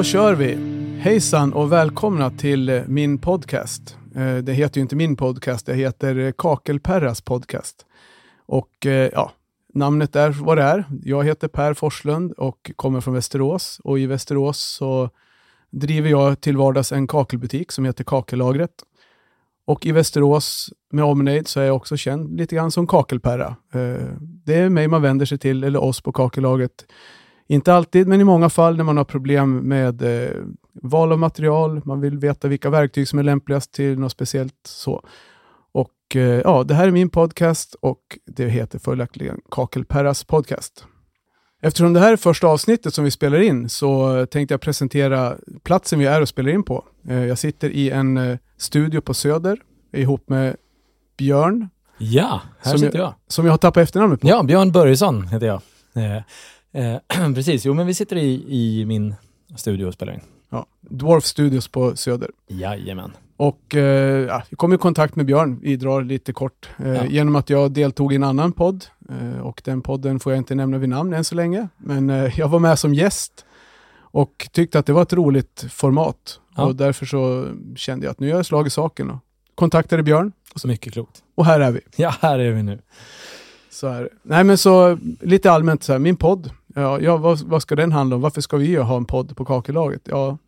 Då kör vi! Hejsan och välkomna till eh, min podcast. Eh, det heter ju inte min podcast, det heter eh, Kakelperras podcast. Och ja, namnet är vad det är. Jag heter Per Forslund och kommer från Västerås. Och i Västerås så driver jag till vardags en kakelbutik som heter Kakellagret. Och i Västerås med omnejd så är jag också känd lite grann som Kakelperra. Det är mig man vänder sig till, eller oss på Kakellagret. Inte alltid, men i många fall när man har problem med eh, val av material, man vill veta vilka verktyg som är lämpligast till något speciellt. så. Och eh, ja, Det här är min podcast och det heter följaktligen Kakelperras podcast. Eftersom det här är första avsnittet som vi spelar in så tänkte jag presentera platsen vi är och spelar in på. Eh, Jag sitter i en eh, studio på Söder ihop med Björn, Ja, här Som sitter jag. som jag har tappat efternamnet på. Ja, Björn Börjesson heter jag. Eh, precis, jo men vi sitter i, i min studio och spelar in. Ja, Dwarf Studios på Söder. Jajamän. Och eh, ja, vi kom i kontakt med Björn, vi drar lite kort, eh, Ja. genom att jag deltog i en annan podd. Eh, och den podden får jag inte nämna vid namn än så länge. Men eh, jag var med som gäst och tyckte att det var ett roligt format. Ja. Och därför så kände jag att nu gör jag slag i saken och kontaktade Björn. Så mycket klokt. Och här är vi. Ja, här är vi nu. Så är det. Nej men så lite allmänt så här, min podd, ja, ja vad, vad ska den handla om? Varför ska vi ha en podd på Kakellaget? Ja,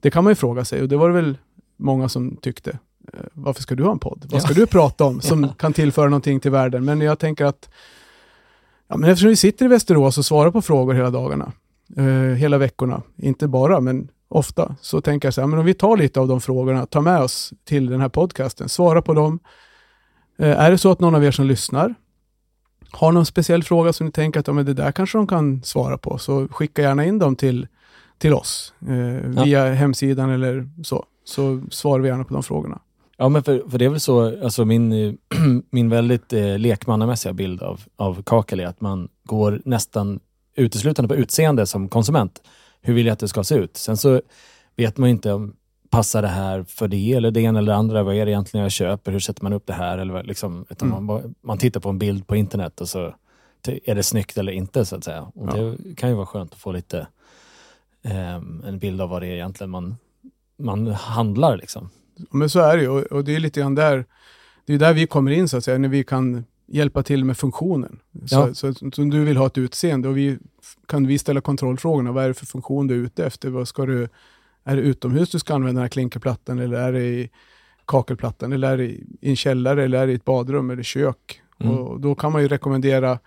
det kan man ju fråga sig och det var det väl många som tyckte. Eh, Varför ska du ha en podd? Vad ska Ja. du prata om som kan tillföra någonting till världen? Men jag tänker att ja, men eftersom vi sitter i Västerås och svarar på frågor hela dagarna, eh, hela veckorna, inte bara men ofta, så tänker jag så här, men om vi tar lite av de frågorna, tar med oss till den här podcasten, svara på dem. Eh, är det så att någon av er som lyssnar har någon speciell fråga som ni tänker att ja, men det där kanske de kan svara på, så skicka gärna in dem till, till oss eh, via hemsidan eller så. Så svarar vi gärna på de frågorna. Ja, men för, för det är väl så, alltså min, min väldigt eh, lekmannamässiga bild av, av kakel är att man går nästan uteslutande på utseende som konsument. Hur vill jag att det ska se ut? Sen så vet man ju inte om passar det här för det eller det ena eller det andra? Vad är det egentligen jag köper? Hur sätter man upp det här? Eller liksom, utan Mm. man, man tittar på en bild på internet och så är det snyggt eller inte så att säga. Och Ja. Det kan ju vara skönt att få lite ehm, en bild av vad det är egentligen man, man handlar. Liksom. Men så är det ju och, och det är lite grann där, det är där vi kommer in så att säga, när vi kan hjälpa till med funktionen. Så, Ja. så, så, du vill ha ett utseende och vi kan vi ställa kontrollfrågorna. Vad är det för funktion du är ute efter? Vad ska du, är det utomhus du ska använda den här klinkerplattan eller är det i kakelplattan eller är det i en källare eller är det i ett badrum eller kök? Mm. Och då kan man ju rekommendera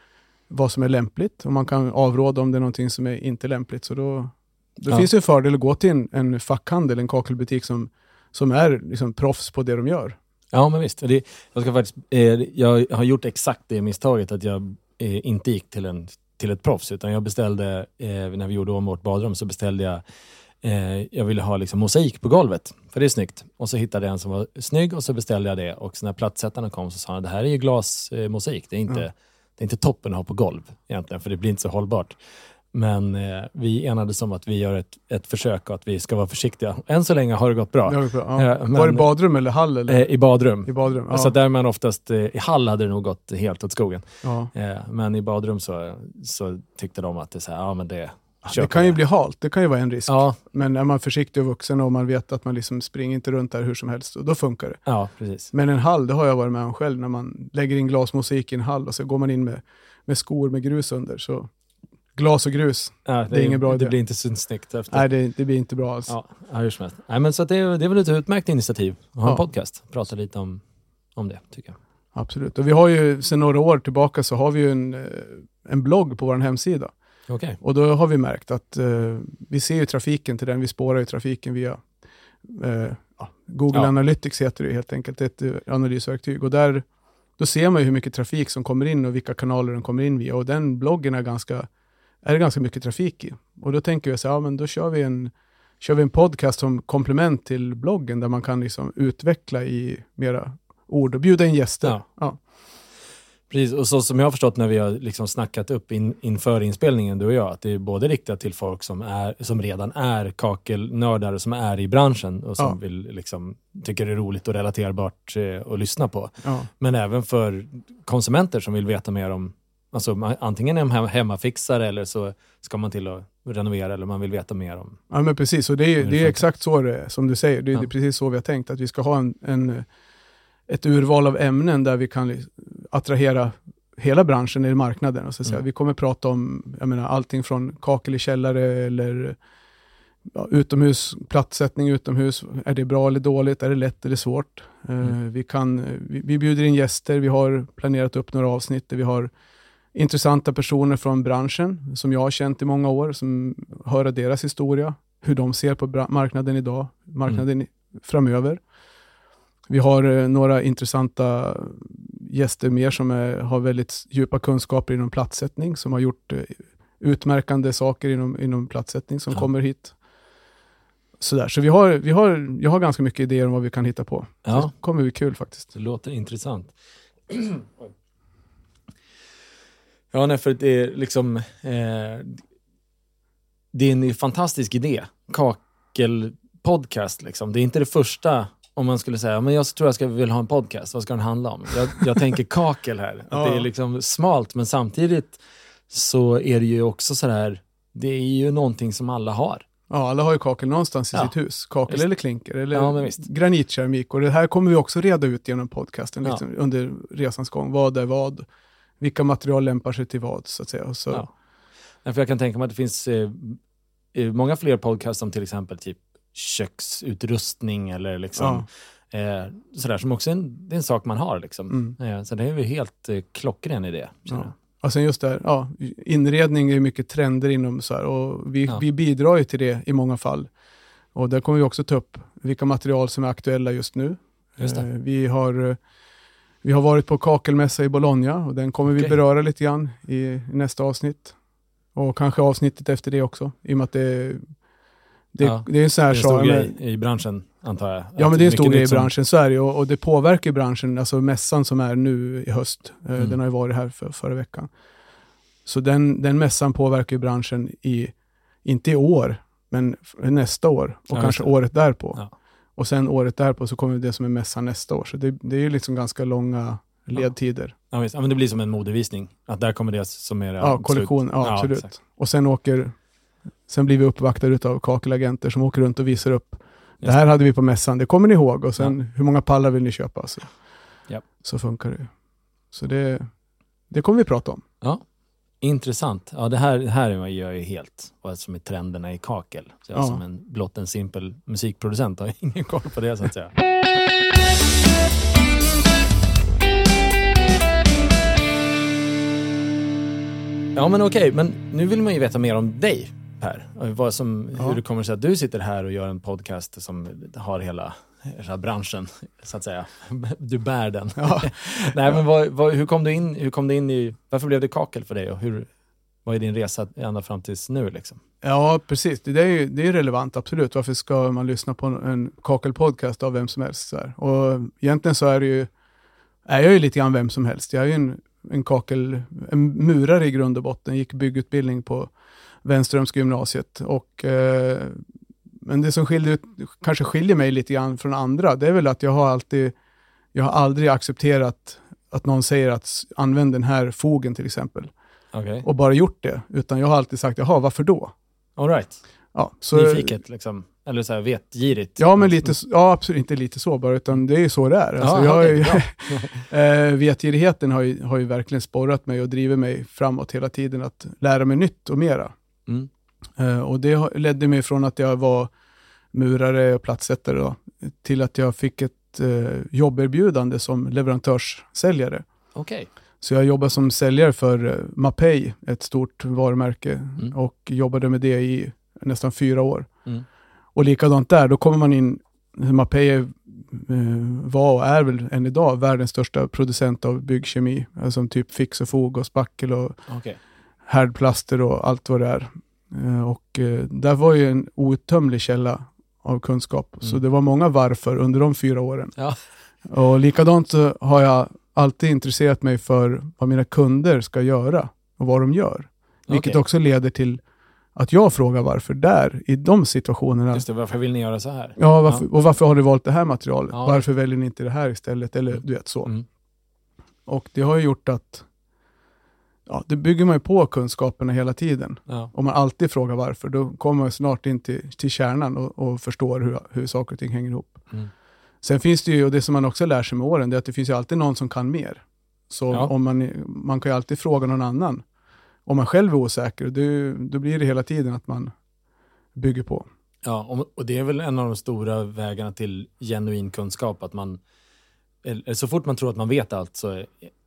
vad som är lämpligt och man kan avråda om det är någonting som är inte lämpligt. Så då, då Ja. finns det en fördel att gå till en, en fackhandel, en kakelbutik som, som är liksom proffs på det de gör. Ja, men visst. Det, jag, ska faktiskt, eh, jag har gjort exakt det misstaget att jag eh, inte gick till, en, till ett proffs, utan jag beställde, eh, när vi gjorde om vårt badrum, så beställde jag eh, jag ville ha liksom mosaik på golvet, för det är snyggt. Och så hittade jag en som var snygg och så beställde jag det. Och så när plattsättarna kom så sa han, det här är ju glasmosaik, eh, det, är inte, Ja. det är inte toppen att ha på golv egentligen, för det blir inte så hållbart. Men eh, vi enades om att vi gör ett, ett försök och att vi ska vara försiktiga. Än så länge har det gått bra. Det var bra. Ja. Men- Var det badrum eller hall? Eller? Eh, I badrum. I badrum? Ja. Så där man oftast, eh, i hall hade det nog gått helt åt skogen. ja. Eh, men i badrum så, så tyckte de att det, är så här, ja, men det Det kan ju bli halt, det kan ju vara en risk. Ja, Men är man försiktig och vuxen och man vet att man liksom springer inte runt där hur som helst, då funkar det. ja, precis. Men en hall, det har jag varit med om själv, när man lägger in glasmusik i en hall och så går man in med, med skor med grus under. Så glas och grus, Ja, Det är ingen bra Det idé. blir inte så snyggt efter. nej det, det blir inte bra alls. Ja, hur som helst. Nej, men så det, är- det väl ett utmärkt initiativ att ha en Ja. podcast. Prata lite om, om det, tycker jag. Absolut. Och vi har ju sedan några år tillbaka så har vi ju en, eh, en blogg på vår hemsida. Okej. Och då har vi märkt att eh, vi ser ju trafiken till den, vi spårar ju trafiken via eh, Google Ja. Analytics heter det helt enkelt, ett eh, analysverktyg. Och där, då ser man ju hur mycket trafik som kommer in och vilka kanaler den kommer in via. Och den bloggen är ganska, är det ganska mycket trafik i. Och då tänker vi så här, ja men då kör vi en, kör vi en podcast som komplement till bloggen där man kan liksom utveckla i mera ord och bjuda in gäster. Ja. Ja. Precis, och så som jag har förstått när vi har liksom snackat upp in, inför inspelningen, du och jag, att det är både riktat till folk som, är, som redan är kakelnördar, som är i branschen och som Ja. vill liksom, tycker det är roligt och relaterbart eh, att lyssna på. Ja. Men även för konsumenter som vill veta mer om, alltså antingen är man hem- hemmafixare eller så ska man till och renovera eller man vill veta mer om. Ja, men precis. Och det är, det är exakt så det som du säger. Det är, Ja. precis så vi har tänkt, att vi ska ha en, en, ett urval av ämnen där vi kan attrahera hela branschen i marknaden. Och så säga. Mm. Vi kommer prata om jag menar, allting från kakel i källare eller ja, utomhus, plattsättning utomhus. Är det bra eller dåligt? Är det lätt eller svårt? Eh, Mm. vi, kan, vi, vi bjuder in gäster, vi har planerat upp några avsnitt där vi har intressanta personer från branschen som jag har känt i många år, som höra deras historia, hur de ser på marknaden idag, marknaden i- framöver. Vi har eh, några intressanta gäster mer som är, har väldigt djupa kunskaper inom platssättning, som har gjort eh, utmärkande saker inom, inom platssättning som Ja. kommer hit. Sådär. Så vi har, vi har, jag har ganska mycket idéer om vad vi kan hitta på. Så Ja. Det kommer bli kul faktiskt. Det låter intressant. Ja, nej, för det är liksom... Eh, det är en fantastisk idé. Kakel-podcast, liksom. Det är inte det första, om man skulle säga, men jag tror jag ska vill ha en podcast, vad ska den handla om? Jag, jag tänker kakel här. Att Ja. Det är liksom smalt, men samtidigt så är det ju också så här, det är ju någonting som alla har. Ja, alla har ju kakel någonstans i Ja. sitt hus. Kakel Visst. eller klinker eller Ja, granitkeramik. Och det här kommer vi också reda ut genom podcasten Ja. liksom, under resans gång. Vad är vad? Vilka material lämpar sig till vad, så att säga. Och Så, Ja. För jag kan tänka mig att det finns eh, eh, många fler podcasts om till exempel typ köksutrustning eller liksom eh, sådär som också är en, det är en sak man har. Liksom. Mm. Eh, så det är väl helt eh, klockren idé. Ja. Och sen just det här, ja, inredning är ju mycket trender inom så här och vi, Ja. vi bidrar ju till det i många fall. Och där kommer vi också ta upp vilka material som är aktuella just nu. Just. Eh, Vi har, eh, vi har varit på kakelmässa i Bologna och den kommer vi Okej. beröra lite grann i, i nästa avsnitt. Och kanske avsnittet efter det också, i och med att det, det, Ja. det är en sån Det här är en stor grej i branschen, antar jag. Ja, men det är en stor grej i branschen, så är det. Och, och det påverkar branschen, alltså mässan som är nu i höst. eh, Mm. Den har ju varit här för, förra veckan. Så den, den mässan påverkar ju branschen i, inte i år, men nästa år och Ja, kanske det. året därpå. Ja. Och sen året därpå så kommer det som är mässan nästa år. Så det, det är ju liksom ganska långa ledtider. Ja, ja, men det blir som en modevisning. Att där kommer det som är Ja, kollektion, Ja, absolut. exakt. och sen åker, sen blir vi uppvaktade av kakelagenter som åker runt och visar upp. Det här hade vi på mässan, det kommer ni ihåg. Och sen, hur många pallar vill ni köpa? Så, Ja. så funkar det. Så det, det kommer vi prata om. Ja, intressant. Ja, det här, det här är jag ju helt vad som är trenderna i kakel. Så jag Ja. som en blott en simpel musikproducent har ingen koll på det så att säga. Ja men okej, men nu vill man ju veta mer om dig Och Vad som, Ja. Hur det kommer sig att du sitter här och gör en podcast som har hela, hela branschen, så att säga. Du bär den. Ja. Nej, men vad, vad, hur, kom du in, hur kom du in i... Varför blev det kakel för dig och hur, vad är din resa ända fram tills nu? Liksom? Ja, precis. Det är ju det är relevant, absolut. Varför ska man lyssna på en kakelpodcast av vem som helst? Så här? Och egentligen så är det ju, är jag ju lite grann vem som helst. Jag är ju en, en kakel, en murare i grund och botten, gick byggutbildning på Vänströmska gymnasiet. Och, eh, men det som skiljer, kanske skiljer mig lite grann från andra, det är väl att jag har alltid, jag har aldrig accepterat att någon säger att använd den här fogen till exempel Okej. och bara gjort det, utan jag har alltid sagt, jaha, varför då? All right. Ja, så, Nyfiket liksom. Eller så här vetgirigt. Ja, men lite, ja, absolut inte lite så bara, utan det är ju så det är. Alltså, Ja, jag, är bra. eh, vetgirigheten har ju, har ju verkligen sporrat mig och drivit mig framåt hela tiden att lära mig nytt och mera. Mm. Eh, och det ledde mig från att jag var murare och platssättare då, till att jag fick ett eh, jobberbjudande som leverantörssäljare. Okej. Så jag jobbade som säljare för eh, Mapei, ett stort varumärke, Mm. och jobbade med det i nästan fyra år. Mm. Och likadant där, då kommer man in, Mapei eh, var och är väl än idag världens största producent av byggkemi, alltså som typ fix och fog och spackel och Okej. Härdplaster och allt vad det är. Eh, och eh, där var ju en outtömlig källa av kunskap. Så Mm. det var många varför under de fyra åren. Ja. Och likadant så har jag alltid intresserat mig för vad mina kunder ska göra och vad de gör. Vilket Okej. också leder till att jag frågar varför där, i de situationerna. Just det, varför vill ni göra så här? Ja, varför, och varför har du valt det här materialet? Ja. Varför väljer ni inte det här istället? Eller du vet så. Mm. Och det har ju gjort att ja, det bygger man ju på kunskaperna hela tiden. Ja. Om man alltid frågar varför, då kommer man snart in till, till kärnan och, och förstår hur, hur saker och ting hänger ihop. Mm. Sen finns det ju, och det som man också lär sig med åren, det är att det finns ju alltid någon som kan mer. Så Ja. om man, man kan ju alltid fråga någon annan. Om man själv är osäker, det, då blir det hela tiden att man bygger på. Ja, och- det är väl en av de stora vägarna till genuin kunskap. Att man, så fort man tror att man vet allt så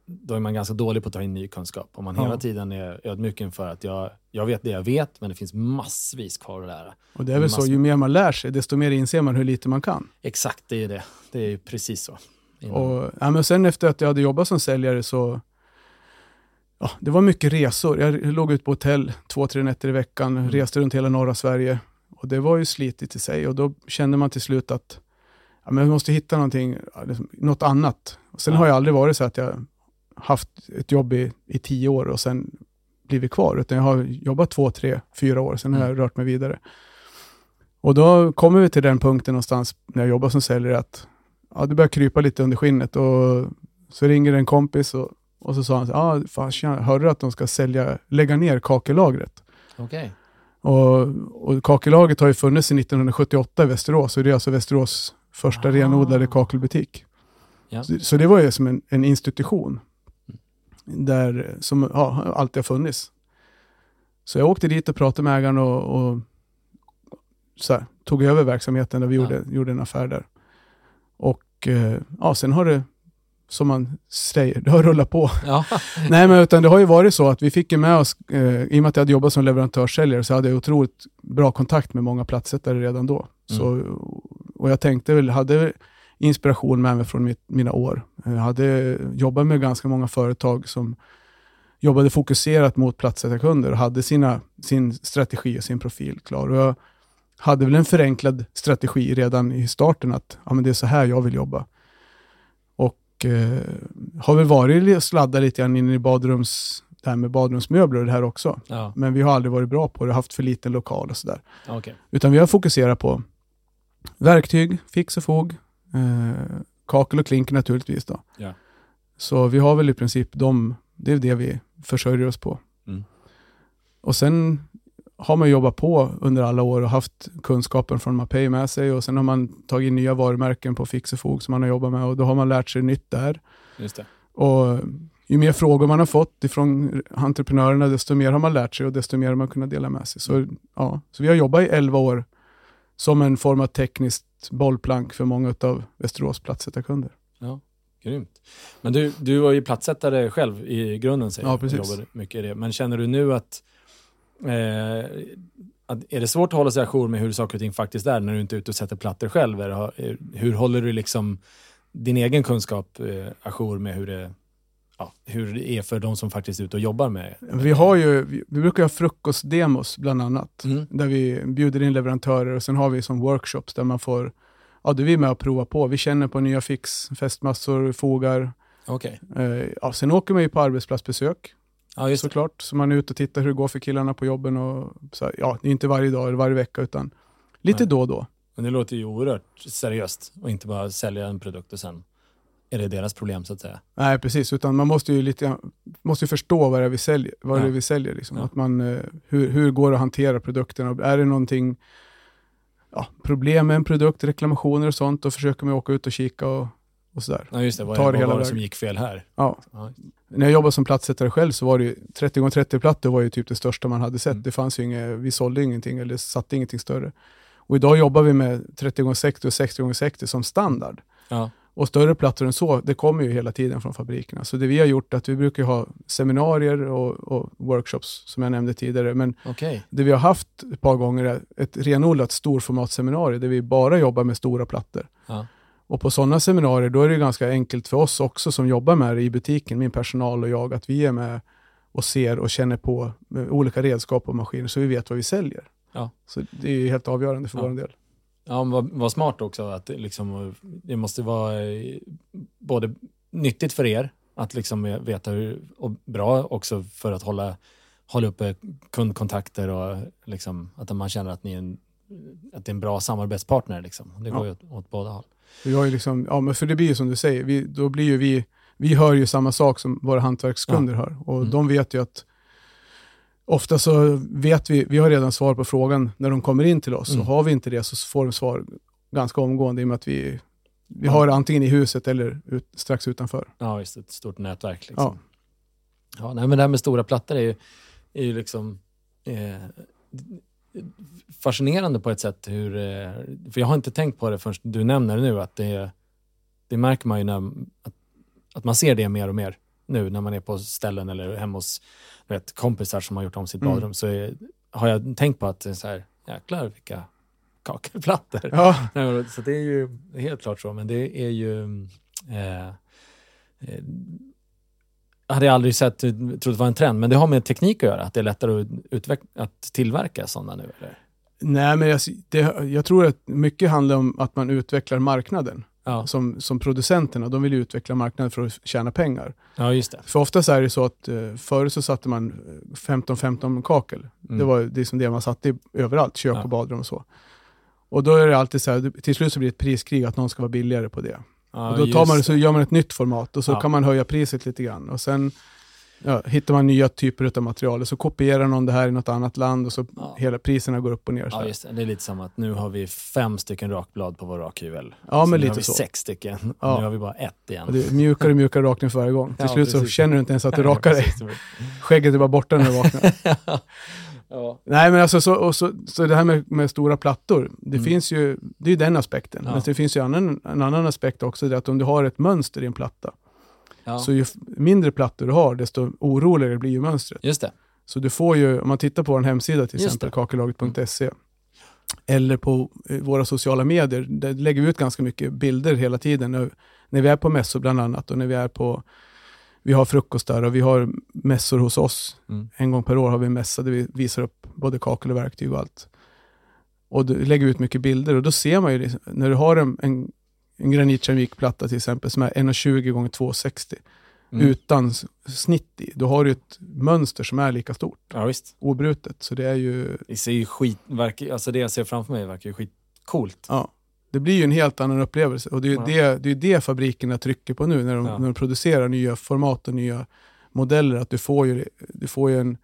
då är man ganska dålig på att ta in ny kunskap. Om man Ja. hela tiden är ödmjuk inför att jag, jag vet det jag vet, men det finns massvis kvar att lära. Och det är väl så, Massor. ju mer man lär sig, desto mer inser man hur lite man kan. Exakt, det är det. Det är ju precis så. Innan- Och, ja, men sen efter att jag hade jobbat som säljare så, ja, det var mycket resor. Jag låg ut på hotell två, tre nätter i veckan, Mm. reste runt hela norra Sverige. Och det var ju slitigt i sig och då kände man till slut att ja, men jag måste hitta någonting, liksom, något annat. Och sen Ja. har jag aldrig varit så att jag haft ett jobb i, i tio år och sen blivit kvar, utan jag har jobbat två, tre, fyra år, sen har jag rört mig vidare. Och då kommer vi till den punkten någonstans när jag jobbar som säljare att ja, det börjar krypa lite under skinnet och så ringer en kompis och, och så sa han, ah, fan, tjena, hörde du att de ska sälja, lägga ner kakellagret? Okej. Och, och kakellagret har ju funnits sedan 1978 i Västerås och det är alltså Västerås första Ah. renodlade kakelbutik. Ja. Så, så det var ju som en, en institution där, som ja, alltid har funnits. Så jag åkte dit och pratade med ägaren och, och så här, tog över verksamheten där vi Ja. gjorde, gjorde en affär där. Och eh, ja, sen har det, som man säger, det har rullat på. Ja. Nej, men utan det har ju varit så att vi fick med oss, eh, i och med att jag hade jobbat som leverantörssäljare, så hade jag otroligt bra kontakt med många platsättare redan då. Så, och jag tänkte väl, hade inspiration med mig från mitt, mina år. Jag hade jobbat med ganska många företag som jobbade fokuserat mot platsättarkunder och hade sina, sin strategi och sin profil klar. Och jag hade väl en förenklad strategi redan i starten att ja, men det är så här jag vill jobba. Och eh, har väl varit och sladdat lite grann in i badrums, det här med badrumsmöbler och det här också. Ja, Men vi har aldrig varit bra på det, haft för liten lokal och sådär. okej. Utan vi har fokuserat på verktyg, fix och fog, eh, kakel och klink naturligtvis. Då. Ja. Så vi har väl i princip de, det är det vi försörjer oss på. Mm. Och sen har man jobbat på under alla år och haft kunskapen från Mapei med sig och sen har man tagit in nya varumärken på fix och fog som man har jobbat med och då har man lärt sig nytt där. Just det. Och ju mer frågor man har fått ifrån entreprenörerna, desto mer har man lärt sig och desto mer har man kunnat dela med sig. Så, ja, så vi har jobbat i 11 år som en form av tekniskt bollplank för många av Västerås platsättarkunder. Grymt. Men du, du var ju platssättare själv i grunden, säger Ja, precis. jobbade mycket i det. Men känner du nu att, eh, att är det svårt att hålla sig ajour med hur saker och ting faktiskt är när du inte är ute och sätter plattor själv? Är, hur håller du liksom din egen kunskap eh, ajour med hur det, ja, hur det är för de som faktiskt är ute och jobbar med Vi, har ju, vi, brukar ha frukostdemos bland annat, Mm. där vi bjuder in leverantörer och sen har vi som workshops där man får, ja du är med och prova på. Vi känner på nya fix, fästmassor, fogar. Okej. Eh, ja, sen åker man ju på arbetsplatsbesök Ja, såklart. Så man är ute och tittar hur det går för killarna på jobben. Och så ja, det är inte varje dag eller varje vecka, utan lite Nej. då och då. Men det låter ju oerhört seriöst och inte bara sälja en produkt och sen är det deras problem så att säga. Nej, precis. Utan man måste ju, lite, måste förstå vad det är vi säljer. Vad Ja. är vi säljer liksom. Ja. att man, eh, hur, hur går det att hantera produkten? Och Är det någonting, ja, problem med en produkt, reklamationer och sånt, då försöker man åka ut och kika och, och sådär. Ja, just det. Vad, det vad var det som gick fel här? Ja. Ja, När jag jobbade som platssättare själv så var det ju 30x30-plattor var ju typ det största man hade sett. Mm. Det fanns ju inget, vi sålde ingenting eller satte ingenting större. Och idag jobbar vi med 30x60 och 60x60 som standard. ja. Och större plattor än så, det kommer ju hela tiden från fabrikerna. Så det vi har gjort är att vi brukar ha seminarier och, och workshops, som jag nämnde tidigare. Men okej. det vi har haft ett par gånger är ett renodlat storformatseminarium där vi bara jobbar med stora plattor. Ja. Och på sådana seminarier, då är det ganska enkelt för oss också som jobbar med det i butiken, min personal och jag, att vi är med och ser och känner på med olika redskap och maskiner så vi vet vad vi säljer. Ja. Så det är ju helt avgörande för Ja. vår del. Ja, vad, vad smart också att det liksom, det måste vara eh, både nyttigt för er att liksom veta hur, och bra också för att hålla, hålla uppe kundkontakter och liksom att man känner att ni är en, att det är en bra samarbetspartner. Liksom. Det går Ja. ju åt, åt båda håll. Har ju liksom, ja, men för det blir ju som du säger, vi, då blir ju vi vi hör ju samma sak som våra hantverkskunder hör. Och Mm. de vet ju att ofta så vet vi, vi har redan svar på frågan när de kommer in till oss. Mm. Och har vi inte det så får de svar ganska omgående i och med att vi, vi Ja. har det antingen i huset eller ut, strax utanför. Ja, just ett stort nätverk. Ja. Liksom. Ja. nej, men det här med stora plattor är ju, är ju liksom eh, fascinerande på ett sätt. Hur, eh, för jag har inte tänkt på det förrän du nämner det nu, att det, det märker man ju när, att, att man ser det mer och mer nu när man är på ställen eller hemma hos vet, kompisar som har gjort om sitt Mm. badrum. Så är, har jag tänkt på att så här, jäklar vilka kakelplattor. Ja, så det är ju helt klart så, men det är ju... Eh, eh, hade jag aldrig sett, trott det var en trend, men det har med teknik att göra, att det är lättare att, utveck- att tillverka sådana nu? Eller? nej men jag, det, jag tror att mycket handlar om att man utvecklar marknaden. Ja, Som, som producenterna, de vill ju utveckla marknaden för att tjäna pengar. ja, just det. För ofta så är det så att eh, förr så satte man eh, 15-15 kakel. Mm. Det var det är som det man satte i, överallt, kök Ja. och badrum och så. Och då är det alltid så här, till slut så blir det ett priskrig att någon ska vara billigare på det. Ja, och då tar man, så gör man ett nytt format och så kan man höja priset lite grann. Och sen ja, hittar man nya typer av material så kopierar någon det här i något annat land och så Ja. hela priserna går upp och ner. Så Ja, just det. det är lite som att nu har vi fem stycken rakblad på vår rakhyvel. Ja, men nu lite har vi så. sex stycken och Ja. nu har vi bara ett igen. Och det är mjukare och mjukare rakning för varje gång. Till Ja, slut så precis. känner du inte ens att du rakar dig. Skägget är bara borta när du vaknar. ja. Nej, men alltså så, så, så det här med, med stora plattor, det Mm. finns ju, det är ju den aspekten. Ja. Men det finns ju annan, en annan aspekt också, det är att om du har ett mönster i en platta, Ja. så ju mindre plattor du har, desto oroligare blir ju mönstret. Just det. Så du får ju, om man tittar på vår hemsida till Just exempel, det. Mm. kakelaget.se, eller på eh, våra sociala medier, där lägger vi ut ganska mycket bilder hela tiden, när, när vi är på mässor bland annat, och när vi är på, vi har frukostar och vi har mässor hos oss, Mm. en gång per år har vi en mässa där vi visar upp både kakel och verktyg och allt. Och lägger ut mycket bilder och då ser man ju, liksom, när du har en, en, en granitkeramikplatta till exempel som är 1,20 x 2,60 Mm. utan snitt i, då har du ett mönster som är lika stort, Ja, visst. obrutet. Så det är ju, Det ser ju skit, verkar, alltså det jag ser framför mig verkar ju skitcoolt. ja, det blir ju en helt annan upplevelse och det är ju Ja. det, det, är det fabrikerna trycker på nu när de, Ja. när de producerar nya format och nya modeller, att du får ju, du får ju en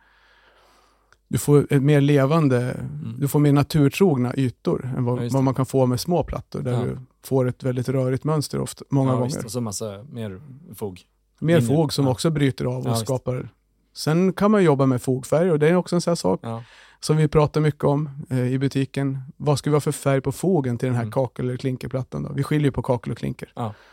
du får ett mer levande, du får mer naturtrogna ytor än vad, Ja, vad man kan få med små plattor där Ja. du får ett väldigt rörigt mönster ofta, många ja, gånger. Visst. Och så massa mer fog. Mer fog som Ja. också bryter av och Ja, visst. skapar... Sen kan man jobba med fogfärg och det är också en sån här sak som vi pratar mycket om eh, i butiken. Vad ska vi ha för färg på fogen till den här Mm. kakel eller klinkerplattan? Då? Vi skiljer på kakel och klinker.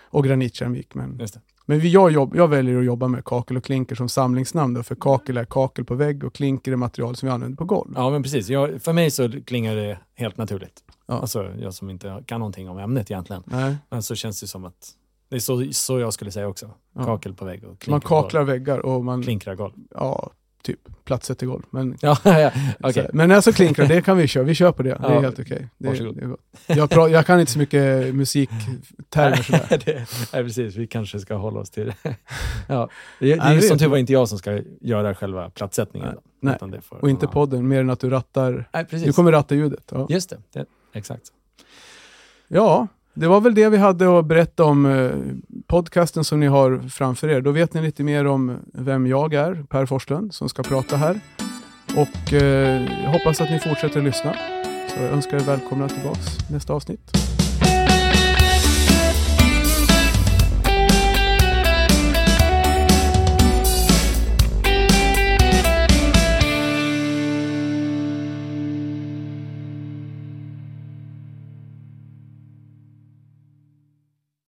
Och granitkeramik. Men, men vi, jag, jobb, jag väljer att jobba med kakel och klinker som samlingsnamn. Då, för kakel är kakel på vägg och klinker är material som vi använder på golv. Ja, men precis. Jag, för mig så klingar det helt naturligt. Ja. Alltså, jag som inte kan någonting om ämnet egentligen. Nej, Men så känns det som att det är så, så jag skulle säga också. Ja. Kakel på vägg och man kaklar väggar och man, golv. Klinkrar golv. ja, typ plattsätter golv. Men Ja, ja. Så, Men alltså klinkrar, det kan vi köra. Vi kör på det. Det är Ja, helt okej. Det, varsågod. det är gott. Jag, pra, jag kan inte så mycket musiktermer sådär. det, nej, precis. Vi kanske ska hålla oss till det. ja. Det, det är det som tur var inte jag som ska göra själva plattsättningen. Nej. Nej. Och inte podden, mer än att du rattar. Nej, precis. Du kommer ratta ljudet. Ja. Just det, exakt. ja, det var väl det vi hade att berätta om eh, podcasten som ni har framför er. Då vet ni lite mer om vem jag är, Per Forslund, som ska prata här. Och eh, jag hoppas att ni fortsätter lyssna. Så jag önskar er välkomna tillbaks nästa avsnitt.